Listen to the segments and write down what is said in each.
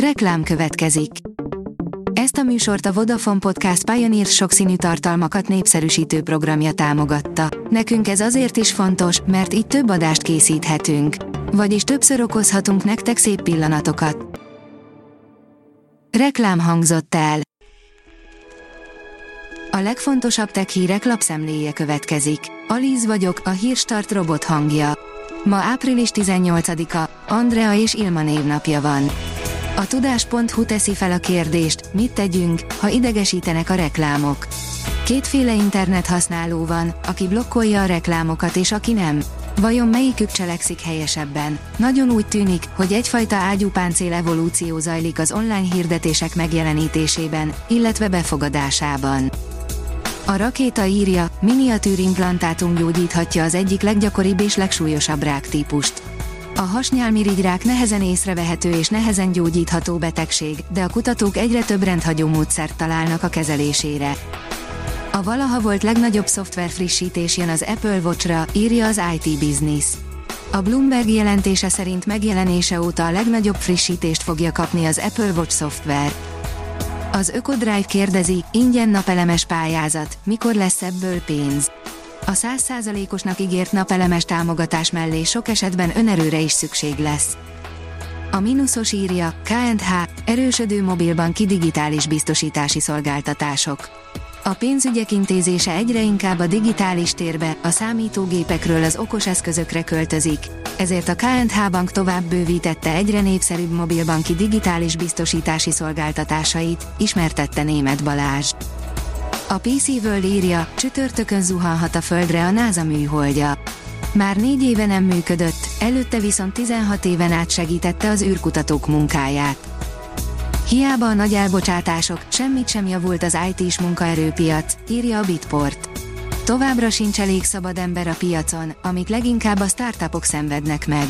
Reklám következik. Ezt a műsort a Vodafone Podcast Pioneer sokszínű tartalmakat népszerűsítő programja támogatta. Nekünk ez azért is fontos, mert így több adást készíthetünk. Vagyis többször okozhatunk nektek szép pillanatokat. Reklám hangzott el. A legfontosabb tech hírek lapszemléje következik. Alíz vagyok, a hírstart robot hangja. Ma április 18-a, Andrea és Ilma névnapja van. A tudás.hu teszi fel a kérdést, mit tegyünk, ha idegesítenek a reklámok. Kétféle internet használó van, aki blokkolja a reklámokat és aki nem. Vajon melyikük cselekszik helyesebben? Nagyon úgy tűnik, hogy egyfajta ágyúpáncél evolúció zajlik az online hirdetések megjelenítésében, illetve befogadásában. A rakéta írja, miniatűr implantátum gyógyíthatja az egyik leggyakoribb és legsúlyosabb ráktípust. A hasnyálmirigyrák nehezen észrevehető és nehezen gyógyítható betegség, de a kutatók egyre több rendhagyó módszert találnak a kezelésére. A valaha volt legnagyobb szoftver frissítés jön az Apple Watch-ra, írja az IT Business. A Bloomberg jelentése szerint megjelenése óta a legnagyobb frissítést fogja kapni az Apple Watch szoftver. Az Ökodrive kérdezi, ingyen napelemes pályázat, mikor lesz ebből pénz? A 100%-osnak ígért napelemes támogatás mellé sok esetben önerőre is szükség lesz. A mínuszos írja, KNH, erősödő mobilbanki digitális biztosítási szolgáltatások. A pénzügyek intézése egyre inkább a digitális térbe, a számítógépekről az okos eszközökre költözik, ezért a KNH Bank tovább bővítette egyre népszerűbb mobilbanki digitális biztosítási szolgáltatásait, ismertette német Balázs. A PC World írja, csütörtökön zuhanhat a földre a NASA műholdja. Már négy éve nem működött, előtte viszont 16 éven át segítette az űrkutatók munkáját. Hiába a nagy elbocsátások, semmit sem javult az IT-s munkaerőpiac, írja a Bitport. Továbbra sincs elég szabad ember a piacon, amit leginkább a startupok szenvednek meg.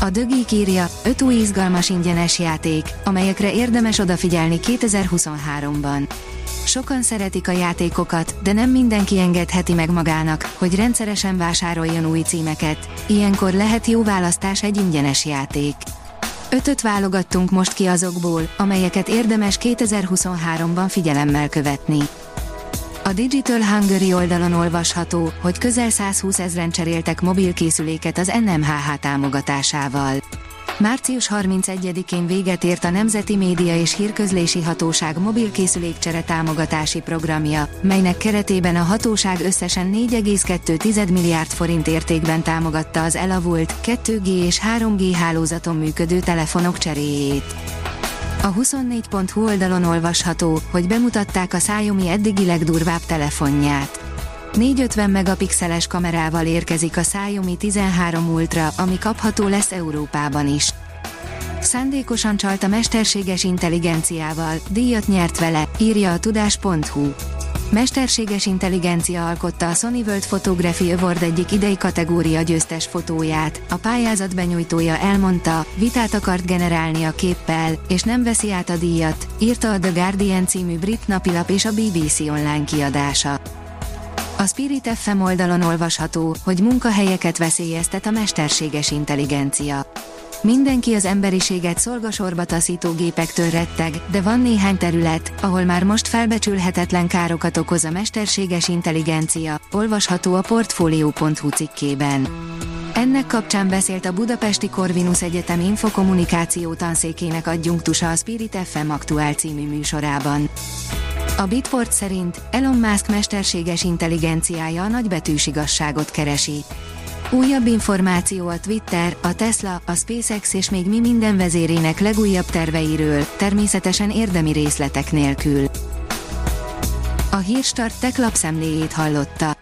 A Dögik írja, 5 új izgalmas ingyenes játék, amelyekre érdemes odafigyelni 2023-ban. Sokan szeretik a játékokat, de nem mindenki engedheti meg magának, hogy rendszeresen vásároljon új címeket, ilyenkor lehet jó választás egy ingyenes játék. Ötöt válogattunk most ki azokból, amelyeket érdemes 2023-ban figyelemmel követni. A Digital Hungary oldalon olvasható, hogy közel 120 ezren cseréltek mobilkészüléket az NMHH támogatásával. Március 31-én véget ért a Nemzeti Média és Hírközlési Hatóság mobilkészülékcsere támogatási programja, melynek keretében a hatóság összesen 4,2 milliárd forint értékben támogatta az elavult 2G és 3G hálózaton működő telefonok cseréjét. A 24.hu oldalon olvasható, hogy bemutatták a Xiaomi eddigi legdurvább telefonját. 450 megapixeles kamerával érkezik a Xiaomi 13 Ultra, ami kapható lesz Európában is. Szándékosan csalt a mesterséges intelligenciával, díjat nyert vele, írja a tudás.hu. Mesterséges intelligencia alkotta a Sony World Photography Award egyik idei kategória győztes fotóját. A pályázat benyújtója elmondta, vitát akart generálni a képpel, és nem veszi át a díjat, írta a The Guardian című brit napilap és a BBC online kiadása. A Spirit FM oldalon olvasható, hogy munkahelyeket veszélyeztet a mesterséges intelligencia. Mindenki az emberiséget szolgasorba taszító gépektől retteg, de van néhány terület, ahol már most felbecsülhetetlen károkat okoz a mesterséges intelligencia, olvasható a Portfolio.hu cikkében. Ennek kapcsán beszélt a Budapesti Corvinus Egyetem infokommunikáció tanszékének adjunktusa a Spirit FM aktuál című műsorában. A Bitport szerint Elon Musk mesterséges intelligenciája a nagybetűs igazságot keresi. Újabb információ a Twitter, a Tesla, a SpaceX és még mi minden vezérének legújabb terveiről, természetesen érdemi részletek nélkül. A Hírstart tech lapszemléjét hallotta.